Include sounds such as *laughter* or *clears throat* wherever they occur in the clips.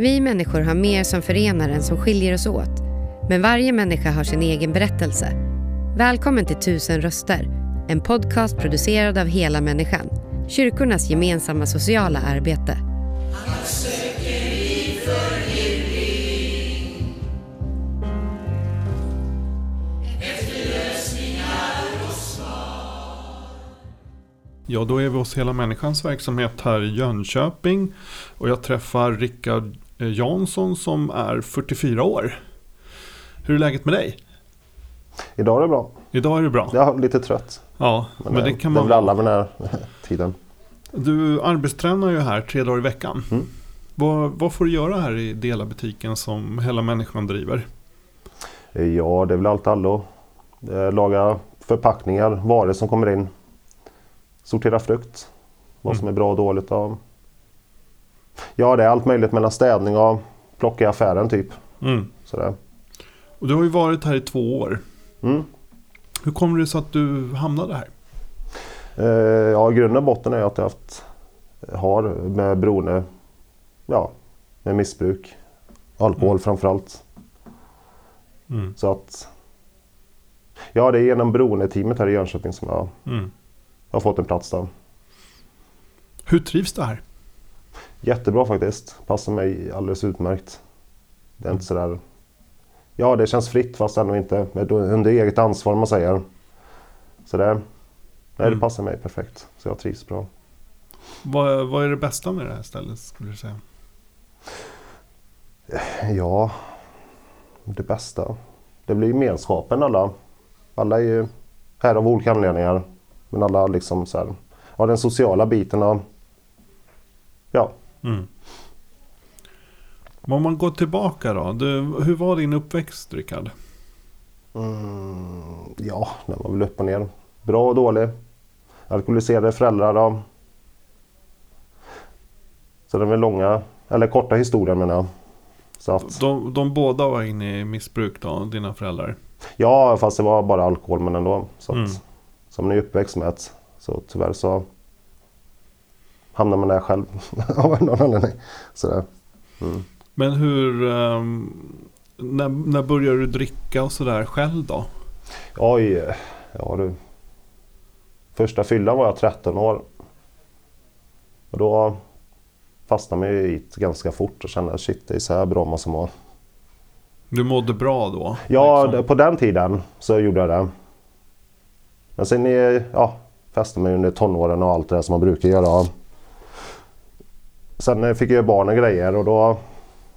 Vi människor har mer som förenar än som skiljer oss åt. Men varje människa har sin egen berättelse. Välkommen till Tusen röster, en podcast producerad av Hela Människan. Kyrkornas gemensamma sociala arbete. Ja, då är vi hos Hela Människans verksamhet här i Jönköping. Och jag träffar Rickard Jansson som är 44 år. Hur är läget med dig? Idag är det bra. Idag är det bra? Jag är lite trött. Ja, men, men det, kan man... Det är väl alla med den här *laughs* tiden. Du arbetstränar ju här tre dagar i veckan. Mm. Vad, vad får du göra här i Dela-butiken som Hela Människan driver? Ja, det är väl allt allo. Eh, laga förpackningar, varor som kommer in sortera frukt. Vad som mm. är bra och dåligt. Av. Ja, det är allt möjligt mellan städning och plocka i affären typ. Mm. Sådär. Och du har ju varit här i två år. Mm. Hur kommer det sig att du hamnade här? Eh, ja, grunden och botten är att jag haft, har med beroende, ja, med missbruk. Alkohol mm. framförallt. Mm. Så att, ja det är genom beroendeteamet här i Jönköping som jag mm har fått en plats där. Hur trivs du här? Jättebra faktiskt. Passar mig alldeles utmärkt. Det är inte sådär... Ja, det känns fritt fast ändå inte under eget ansvar man säger. Så det, nej, det mm. passar mig perfekt. Så jag trivs bra. Vad, vad är det bästa med det här stället skulle du säga? Ja, det bästa. Det blir gemenskapen alla. Alla är ju här av olika anledningar. Men alla liksom så här, ja den sociala biten av, ja. Mm. Om man går tillbaka då, du, hur var din uppväxt Rickard? Mm, ja, den var väl upp och ner. Bra och dålig. Alkoholiserade föräldrar då. Så den är långa, eller korta historien menar jag. Så att, de, de båda var inne i missbruk då, dina föräldrar? Ja, fast det var bara alkohol men ändå. Så att, mm som man är uppväxt med. Så tyvärr så hamnar man där själv *laughs* av någon anledning. Sådär. Mm. Men hur, um, när, när började du dricka och sådär själv då? Oj, ja du. Första fyllan var jag 13 år. Och då fastnade man ju i det ganska fort och kände shit det är så här bra man ska må. Du mådde bra då? Ja, liksom. på den tiden så gjorde jag det. Men sen ja, fäste mig under tonåren och allt det där som man brukar göra. Sen fick jag barn och grejer och då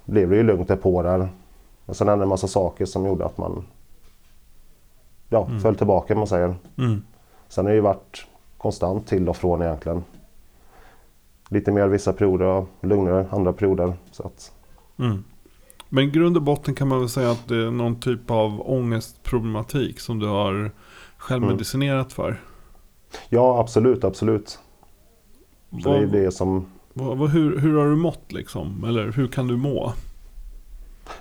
blev det ju lugnt ett på där. Och sen hände en massa saker som gjorde att man ja, mm. föll tillbaka man säger. Mm. Sen har det ju varit konstant till och från egentligen. Lite mer vissa perioder och lugnare andra perioder. Så att... Mm. Men i grund och botten kan man väl säga att det är någon typ av ångestproblematik som du har självmedicinerat för? Ja, absolut, absolut. Vad, det är det som... Vad, hur, hur har du mått liksom? Eller hur kan du må?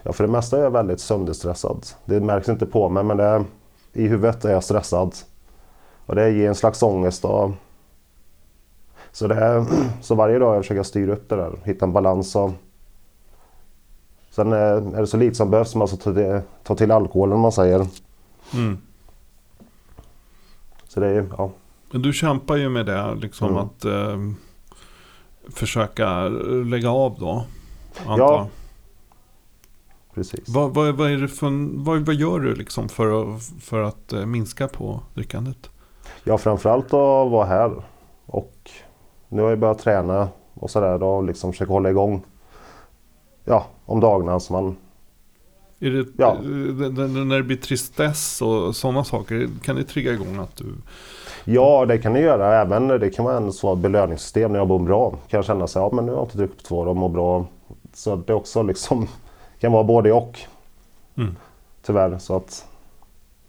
Ja, för det mesta är jag väldigt sönderstressad. Det märks inte på mig, men det är, i huvudet är jag stressad. Och det ger en slags ångest. Och, så, det är, *clears throat* så varje dag jag försöker styra upp det där, hitta en balans. Och, sen är, det så lite som behövs som alltså ta till, ta till alkoholen man säger. Mm. Så det är ja. Du kämpar ju med det, liksom mm. att eh, försöka lägga av då. Antar. Ja. Precis. Vad, vad, vad, är det för, vad, vad gör du liksom för, att, för att eh, minska på drickandet? Ja, framförallt att vara här. Och nu har jag börjat träna och sådär och liksom försöka hålla igång. Ja, om dagarna så man är det, ja. När det blir tristess och sådana saker, kan det trigga igång att du... Ja, det kan det göra. Även det kan vara en sån belöningssystem när jag mår bra. Kan jag känna sig, ja men nu har jag inte druckit på två år och mår bra. Så det också liksom *laughs* kan vara både och. Mm. Tyvärr. Så att,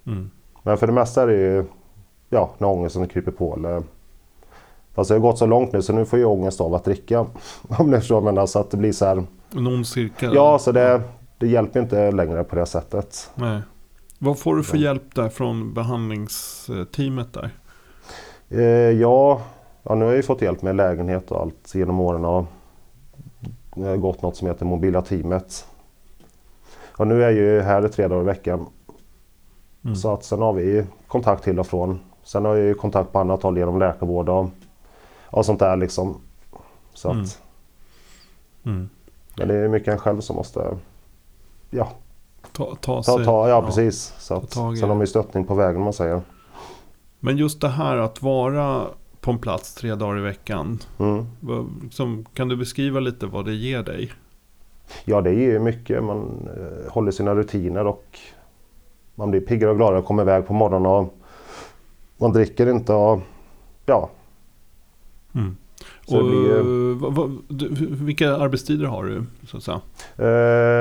mm. Men för det mesta är det ju ja, när ångesten kryper på. Eller, fast det har gått så långt nu så nu får jag ångest av att dricka. *laughs* Om ni förstår vad jag menar. Så att det blir så här. Någon cirkel? Ja, så det, det hjälper inte längre på det sättet. Nej. Vad får du för hjälp där från behandlingsteamet där? Eh, ja, ja, nu har jag ju fått hjälp med lägenhet och allt genom åren. Och eh, gått något som heter Mobila teamet. Och nu är jag ju här tre dagar i veckan. Mm. Så att sen har vi kontakt till och från. Sen har jag ju kontakt på annat håll genom läkarvård och, och sånt där liksom. Så att, Mm. Mm. Men det är mycket en själv som måste ja, Ta, ta, ta, sig, ta ja, precis. Så att, sen har man ju stöttning på vägen om man säger. Men just det här att vara på en plats tre dagar i veckan. Mm. vad- Liksom, kan du beskriva lite vad det ger dig? Ja det ger ju mycket. Man eh, håller sina rutiner och man blir piggare och gladare och kommer iväg på morgonen. Och man dricker inte och ja. Mm. Och, blir vad, vad, du, vilka arbetstider har du? Så att säga?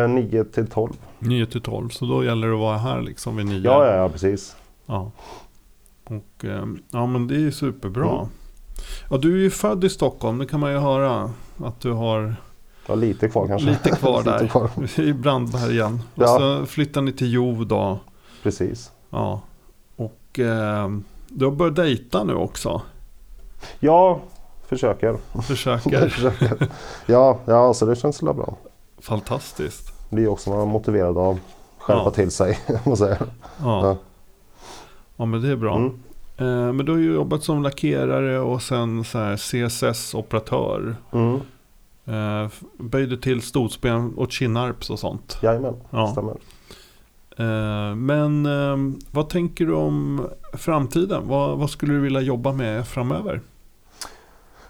eh, 9 till 12. 9 till 12, så då gäller det att vara här liksom vid 9. Ja, ja, ja precis. Ja. Och eh, ja men det är superbra. Mm. Ja du är ju född i Stockholm, det kan man ju höra. Att du har Ja, lite kvar kanske. lite kvar *laughs* där. lite kvar. I Brandbergen. Och Ja. så flyttar ni till Jo då. Precis. Ja. Och eh, du har börjat dejta nu också. Ja, försöker. Försöker. *laughs* försöker. Ja, ja, så det känns väl bra. Fantastiskt. Blir också man motiverad av skärpa Ja. till sig. *laughs* Ja. Ja. Ja men det är bra. Mm. Eh, men du har ju jobbat som lackerare och sen så här CSS-operatör. Mm. Eh, böjde till stolsben åt Kinnarps och sånt. Jajamän, Ja. stämmer. Eh, men eh, vad tänker du om framtiden? Vad, vad skulle du vilja jobba med framöver?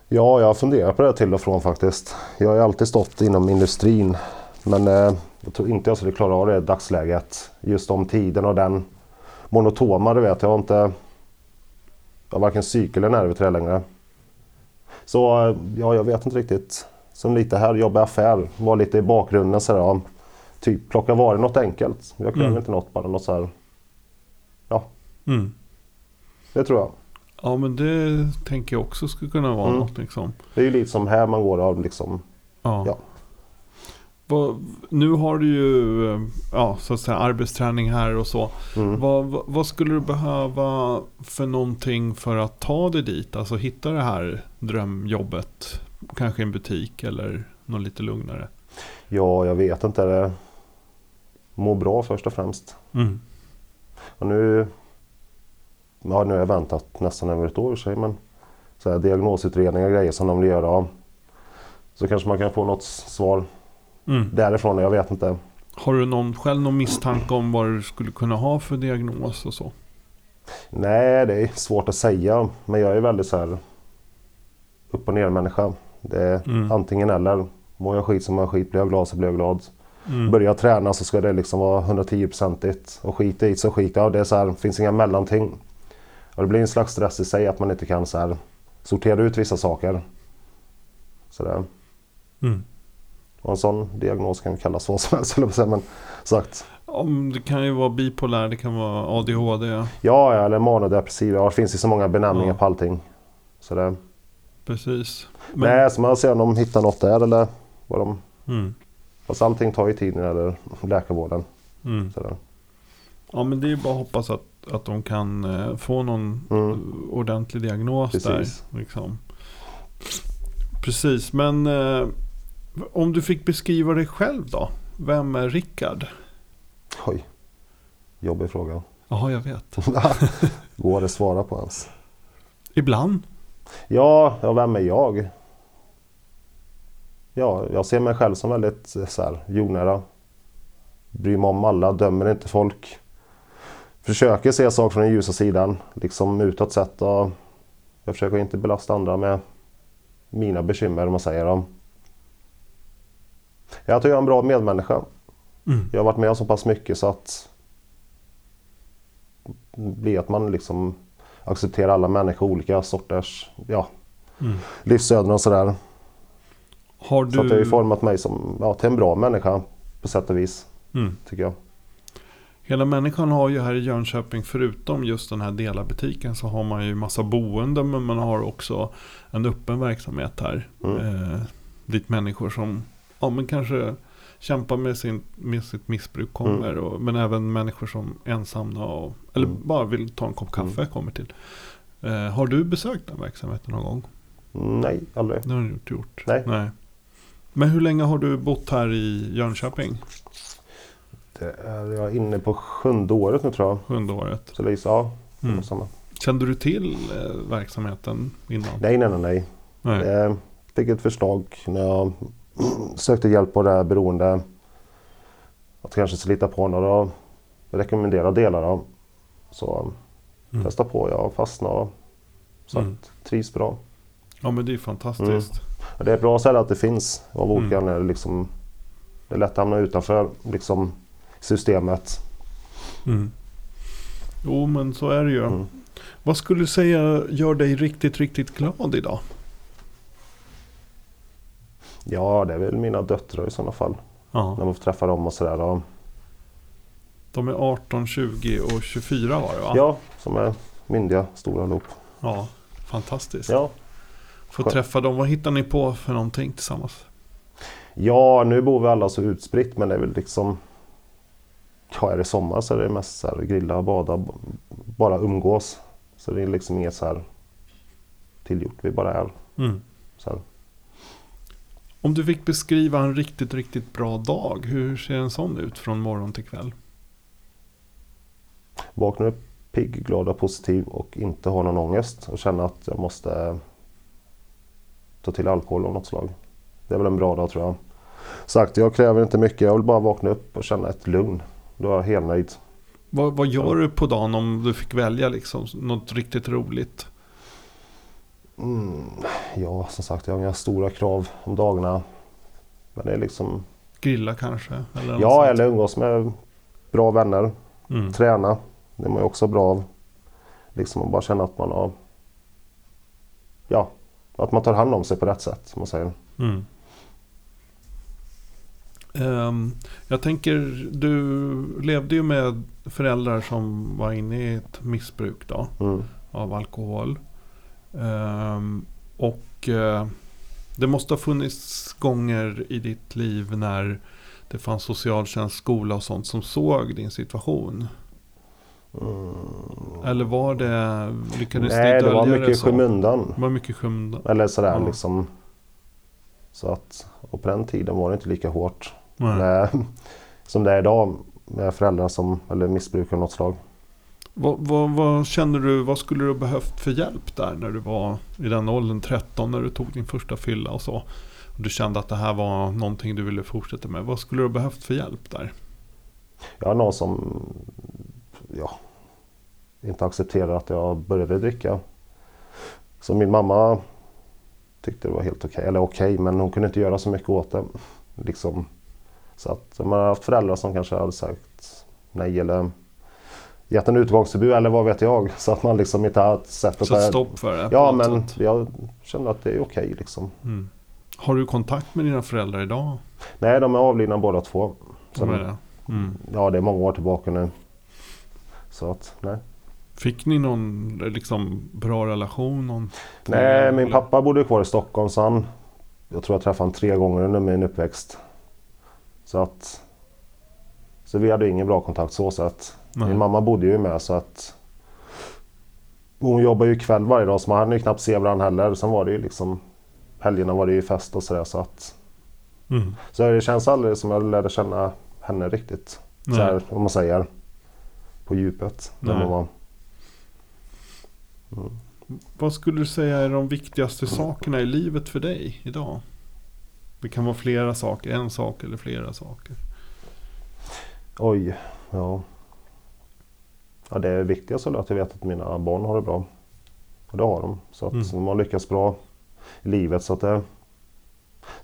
Ja, jag har funderat på det till och från faktiskt. Jag har ju alltid stått inom industrin. Men eh, jag tror inte jag skulle klara av det i dagsläget. Just om tiden och den monotoma, du vet. Jag har inte... Jag har varken psyke eller nerver till det längre. Så ja, jag vet inte riktigt. Som lite här, jobba i affär. Var lite i bakgrunden sådär. ja. Typ plocka varor, något enkelt. Jag kräver Mm. inte något, bara något så här. Mm. Det tror jag. Ja men det tänker jag också skulle kunna vara Mm. något liksom. Det är ju lite som här man går av liksom. Ja. Ja. Nu har du ju ja, så att säga, arbetsträning här och så. Mm. Vad, vad, skulle du behöva för någonting för att ta dig dit? Alltså hitta det här drömjobbet. Kanske i en butik eller något lite lugnare. Ja, jag vet inte. Det må bra först och främst. Mm. Och nu, ja, nu har jag väntat nästan över ett år i sig, men så här, diagnosutredningar och grejer som de vill göra. Så kanske man kan få något svar Mm. därifrån, jag vet inte. Har du någon, själv någon misstanke om vad du skulle kunna ha för diagnos och så? Nej, det är svårt att säga, men jag är väldigt så här upp och ner människa. Det är Mm. antingen eller. Mår jag skit så mår jag skit, blir jag glad så blir jag glad. Mm. Börjar jag träna så ska det liksom vara 110-procentigt. Och skiter i så skiter jag. Det är så här, finns inga mellanting. Och det blir en slags stress i sig att man inte kan så här, sortera ut vissa saker. Så där. Mm. Och en sån diagnos kan kallas vad som helst, *laughs* jag säga, men sagt. Om det kan ju vara bipolär, det kan vara ADHD. Ja, ja, eller manodepressiv. Ja, det finns ju så många benämningar Ja. på allting. Så det, Precis. Men, Nej, så man ser om de hittar något där eller vad de... mm. Fast allting tar ju tid när det gäller läkarvården. Mm. Så där. Ja men det är ju bara att hoppas att, att de kan eh, få någon Mm. ordentlig diagnos Precis. där. Liksom. Precis, men eh, om du fick beskriva dig själv då? Vem är Rickard? Oj. Jobbig fråga. Ja, jag vet. *laughs* Går det att svara på ens? Ibland. Ja, ja, vem är jag? Ja, jag ser mig själv som väldigt eh, så här, jordnära. Bryr mig om alla, dömer inte folk. Försöker se saker från den ljusa sidan, liksom utåt sett. Och jag försöker inte belasta andra med mina bekymmer, om man säger dem. Jag tror jag är en bra medmänniska. Mm. Jag har varit med om så pass mycket så att blir att man liksom accepterar alla människor, olika sorters ja, Mm. livsöden och sådär. Har Så att det har ju du... format mig som, ja, till en bra människa på sätt och vis, Mm. tycker jag. Hela människan har ju här i Jönköping, förutom just den här delarbutiken, så har man ju massa boenden, men man har också en öppen verksamhet här. Mm. Eh, dit människor som, ja men kanske kämpar med, sin, med sitt missbruk kommer. Och, men även människor som är ensamma och, eller Mm. bara vill ta en kopp kaffe kommer till. Eh, har du besökt den verksamheten någon gång? Mm, Nej, aldrig. Det har du inte gjort. Nej. Nej. Men hur länge har du bott här i Jönköping? Det är jag inne på sjunde året nu tror jag. Sjunde året. Så det är, ja, Mm. mm. samma. Kände du till eh, verksamheten innan? Nej, nej, nej. nej. Nej. Jag fick ett förslag när jag sökte hjälp på det här beroende. Att kanske slita på några rekommenderade delar. Då. Så Mm. testa på, jag fastnade. Så Mm. att, trivs bra. Ja men det är fantastiskt. Och Det är ett bra ställe att det finns av olika Mm. Liksom, det är lätt att hamna utanför liksom, systemet. Mm. Jo men så är det ju. Mm. Vad skulle du säga gör dig riktigt, riktigt glad idag? Ja, det är väl mina döttrar i sådana fall. Ja. När man får träffa dem och sådär. då. De är 18, 20 och 24 var det va? Ja, som är myndiga, stora lopp. Ja, Fantastiskt. Ja. Få träffa dem. Vad hittar ni på för någonting tillsammans? ja, nu bor vi alla så utspritt men det är väl liksom... Ja, är det sommar så är det mest så här grilla, bada, bara umgås. Så det är liksom inget så här tillgjort. Vi bara är Mm. så här. Om du fick beskriva en riktigt, riktigt bra dag. Hur ser en sån ut från morgon till kväll? Vakna upp pigg, glad och positiv och inte ha någon ångest och känna att jag måste ta till alkohol av något slag. Det är väl en bra dag tror jag. Sagt, jag kräver inte mycket. Jag vill bara vakna upp och känna ett lugn. Då är jag helt nöjd. Vad, vad gör du på dagen om du fick välja liksom något riktigt roligt? Mm, ja, som sagt, jag har inga stora krav om dagarna. Men det är liksom... Grilla kanske? Eller Ja, sånt? eller umgås med bra vänner. Mm. Träna. Det är man ju också bra av. Liksom att bara känna att man har... Ja, att man tar hand om sig på rätt sätt. Som man säger. Mm. Ehm, jag tänker, du levde ju med föräldrar som var inne i ett missbruk då, Mm. av alkohol. Ehm, och eh, det måste ha funnits gånger i ditt liv när det fanns socialtjänst, skola och sånt som såg din situation. Mm. Eller var det, lyckades Nej, ni det var mycket i skymundan. Det var mycket skymundan. Eller sådär Ja. liksom. Så att, och på den tiden var det inte lika hårt. Nej. *laughs* Som det är idag med föräldrar som eller missbrukar något slag. Vad, vad, vad känner du, vad skulle du ha behövt för hjälp där när du var i den åldern, 13, när du tog din första fylla och så? Och du kände att det här var någonting du ville fortsätta med. Vad skulle du ha behövt för hjälp där? Jag har någon som ja, inte accepterar att jag började dricka. Så min mamma tyckte det var helt okej, eller okej, men hon kunde inte göra så mycket åt det. Liksom. Så att man har haft föräldrar som kanske hade sagt nej eller gett en utgångsförbud eller vad vet jag. Så att man liksom inte har sett att Så det- stopp för det? Ja, men sätt. jag känner att det är okej liksom. Mm. Har du kontakt med dina föräldrar idag? Nej, de är avlidna båda två. Så Som är det? Mm. Ja, det är många år tillbaka nu. Så att, nej. Fick ni någon liksom, bra relation? Någon Nej, min eller? pappa bodde kvar i Stockholm så han... Jag tror jag träffade honom tre gånger under min uppväxt. Så att... Så vi hade ingen bra kontakt så sett. Nej. Min mamma bodde ju med så att... Hon jobbar ju kväll varje dag så man hann ju knappt se varandra heller. Sen var det ju liksom... Helgerna var det ju fest och sådär så att... Mm. Så det känns aldrig som jag lärde känna henne riktigt. Så Nej. här, om man säger. På djupet. Där Nej. man var. Vad skulle du säga är de viktigaste sakerna i livet för dig idag? Det kan vara flera saker, en sak eller flera saker. Oj, ja. Ja, det är viktigast är att jag vet att mina barn har det bra. Och det har de. Så att Mm. de har lyckats bra i livet. Så, att det,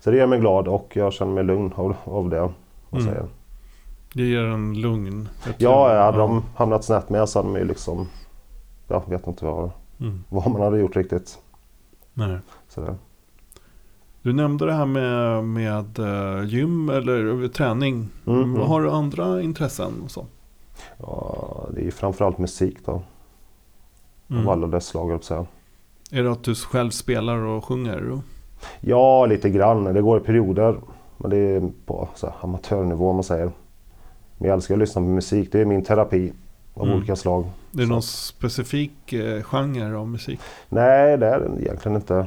så det gör mig glad och jag känner mig lugn av, av det. Man Mm. säger. Det ger en lugn. Ja, hade de hamnat snett med så hade de ju liksom... Jag vet inte vad, Mm. vad man hade gjort riktigt. Nej. Så det. Du nämnde det här med, med eh, gym eller eh, träning. Mm, mm. Har du andra intressen? Och så? Det är framförallt musik då. Mm. Av alla dess slag, jag säga. Är det att du själv spelar och sjunger? Och- Ja, lite grann. Det går i perioder. Men det är på så här, amatörnivå om man säger. Men jag älskar att lyssna på musik. Det är min terapi av Mm. olika slag. Det är Så. någon specifik eh, genre av musik? Nej, det är det egentligen inte.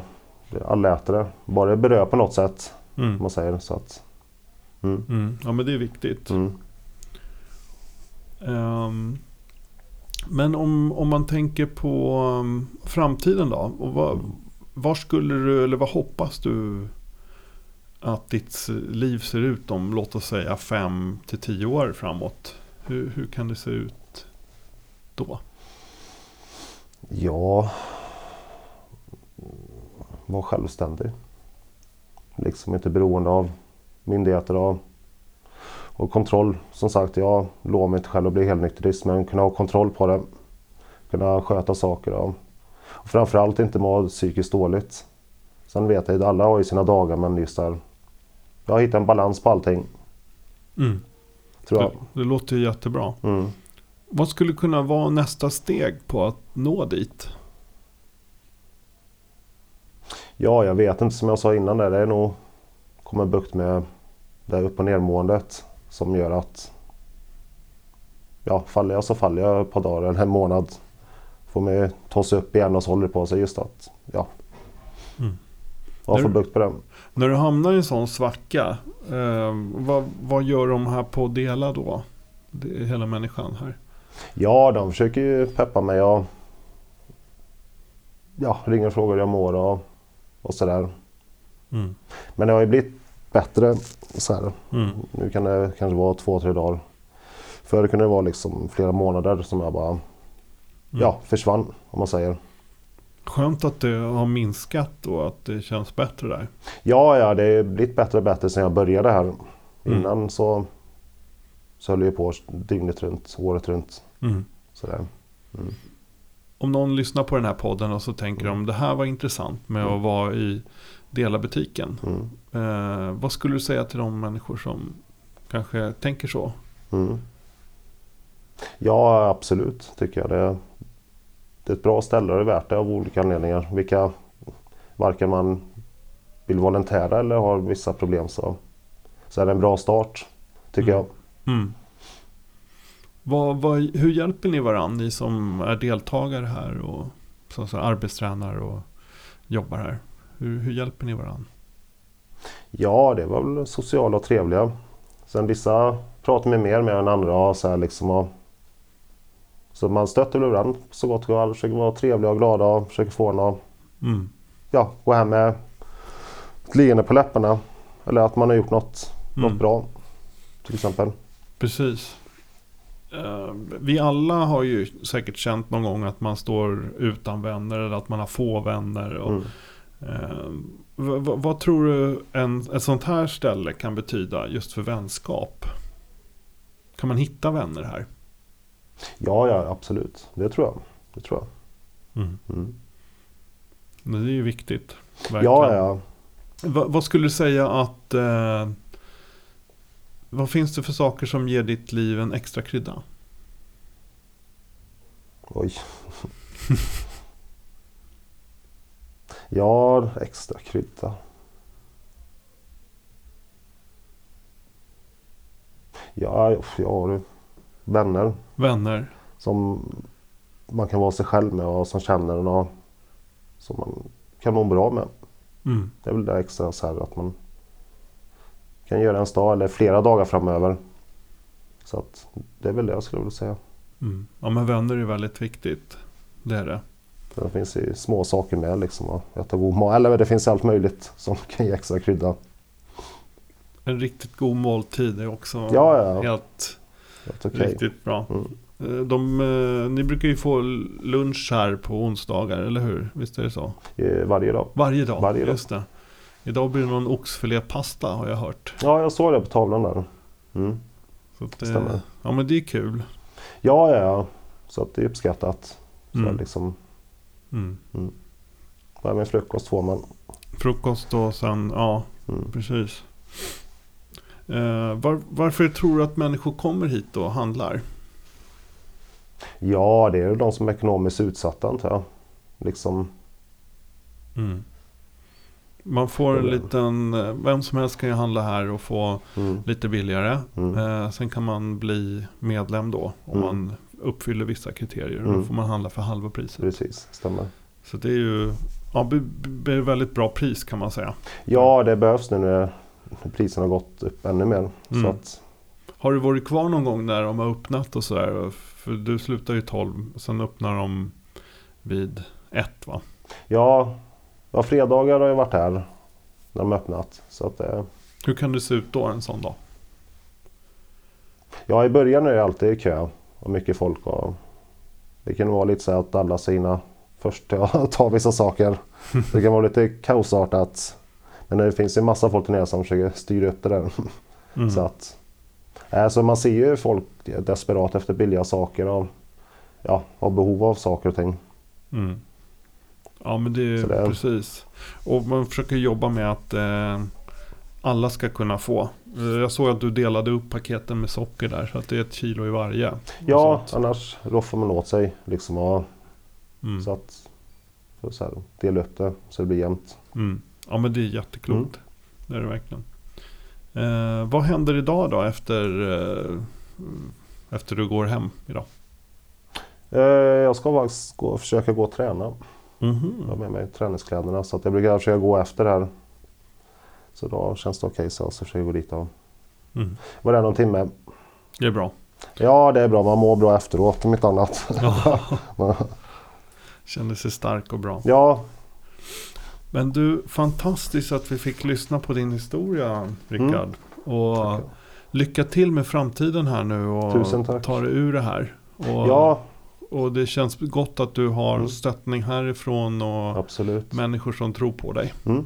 Det är Allätare. Bara det berör på något sätt. Mm. Man säger så att, mm. Mm. Ja men det är viktigt. Um, men om, om man tänker på um, framtiden då? Och vad, var skulle du, eller vad hoppas du att ditt liv ser ut om, låt oss säga fem till tio år framåt? Hur, hur kan det se ut då? Ja, vara självständig. Liksom inte beroende av myndigheter och, och kontroll. Som sagt, jag lovar mig inte själv att bli helnykterist men kunna ha kontroll på det. Kunna sköta saker. Och, och framförallt inte må psykiskt dåligt. Sen vet jag att alla har ju sina dagar men just där. Jag har hittat en balans på allting. Mm. Tror jag. Det, det låter ju jättebra. Mm. Vad skulle kunna vara nästa steg på att nå dit? Ja, jag vet inte som jag sa innan där. Det är nog komma bukt med det upp och nermåendet som gör att ja, faller jag så faller jag ett par dagar eller en månad. Får mig ta sig upp igen och så håller det på sig just att ja. Mm. Jag får bukt på det. När du hamnar i en sån svacka. Eh, vad, vad gör de här på Dela då? Hela människan här. Ja, de försöker ju peppa mig och ja, ringer och frågar hur jag mår och, och sådär. Mm. Men det har ju blivit bättre. Så mm. Nu kan det kanske vara två, tre dagar. Förr kunde det vara liksom flera månader som jag bara mm. ja, försvann om man säger. Skönt att det har minskat och att det känns bättre där. Ja, ja det har blivit bättre och bättre sedan jag började här. Mm. Innan så, så höll jag på dygnet runt, året runt. Mm. Sådär. Mm. Om någon lyssnar på den här podden och så tänker de det här var intressant med att vara i Dela-butiken. Mm. Eh, vad skulle du säga till de människor som kanske tänker så? Mm. Ja, absolut tycker jag. Det, det är ett bra ställe och det är värt det av olika anledningar. Vilka, varken man vill volontära eller har vissa problem så, så är det en bra start tycker mm. jag. Mm. Vad, vad, hur hjälper ni varandra, ni som är deltagare här och så, så arbetstränar och jobbar här? Hur, hur hjälper ni varandra? Ja, det var väl sociala och trevliga. Sen vissa pratar med mer med än andra. Så, här liksom, och, så man stöter varandra så gott det går. Försöker vara trevliga och glada och försöker få en att mm. ja, gå hem med ett leende på läpparna. Eller att man har gjort något, mm. något bra. Till exempel. Precis. Uh, vi alla har ju säkert känt någon gång att man står utan vänner eller att man har få vänner. Och, mm. Uh, vad tror du en, ett sånt här ställe kan betyda just för vänskap? Kan man hitta vänner här? Ja, ja absolut. Det tror jag. Det tror jag. Mm. Mm. Det är ju viktigt. Verkligen. Ja, ja. Va, vad skulle du säga att eh, vad finns det för saker som ger ditt liv en extra krydda? Oj. *laughs* ja, extra krydda. Ja, ja du. Vänner. Vänner. Som man kan vara sig själv med och som känner en och som man kan må bra med. Mm. Det är väl det extra så här att man kan göra en dag eller flera dagar framöver. Så att det är väl det jag skulle vilja säga. Mm. Ja men vänner är väldigt viktigt. Det är det. Det finns ju små saker med liksom. Att äta god mat. Eller det finns allt möjligt som kan ge extra krydda. En riktigt god måltid är också ja, ja. helt, helt okay. riktigt bra. Mm. Eh, de, eh, ni brukar ju få lunch här på onsdagar, eller hur? Visst är det så? Eh, varje dag. Varje dag, Varje dag. just det. Idag blir det någon oxfilépasta har jag hört. Ja, jag såg det på tavlan där. Mm. Så det, Stämmer. Ja, men det är kul. Ja, ja. Så att det är uppskattat. Så mm. liksom, mm. Mm. Med frukost får man. Frukost och sen, ja, mm. precis. Eh, var, varför tror du att människor kommer hit och handlar? Ja, det är de som är ekonomiskt utsatta antar jag. Liksom. Mm. Man får en liten, vem som helst kan ju handla här och få mm. lite billigare. Mm. Eh, sen kan man bli medlem då om mm. man uppfyller vissa kriterier. Då mm. får man handla för halva priset. Precis, stämmer. Så det är ju ja, det är väldigt bra pris kan man säga. Ja, det behövs nu när priserna har gått upp ännu mer. Mm. Så att, Har du varit kvar någon gång när de har öppnat och sådär? För du slutar ju 12, sen öppnar de vid ett va? ja, ja, fredagar har jag varit här när de har öppnat. Så att, eh, Hur kan det se ut då en sån dag? ja, i början är det alltid kö och mycket folk. Och det kan vara lite så att alla sina först till att ta vissa saker. Det kan vara lite kaosartat. Men det finns ju massa folk där nere som försöker styra upp det där. Mm. Så att, alltså man ser ju folk desperat efter billiga saker och ja, har behov av saker och ting. Mm. Ja men det är det precis. Och man försöker jobba med att eh, alla ska kunna få. Jag såg att du delade upp paketen med socker där så att det är ett kilo i varje. Ja, annars roffar man åt sig liksom och Mm. så att så här, dela upp det så det blir jämnt. Mm. Ja men det är jätteklokt. Det är det verkligen. Eh, vad händer idag då efter, eh, efter du går hem idag? Eh, jag ska faktiskt gå, försöka gå och träna. Jag har med mig träningskläderna så att jag brukar försöka gå efter här. Så då känns det okej så jag ska försöka gå dit och Mm. vara där någon timme. Det är bra. Ja det är bra, man mår bra efteråt om inte annat. *laughs* Ja. Känner sig stark och bra. ja, Men du, fantastiskt att vi fick lyssna på din historia, Rickard. Och Tack. lycka till med framtiden här nu och ta dig ur det här. Och, ja och det känns gott att du har Mm. stöttning härifrån och absolut. människor som tror på dig. Mm.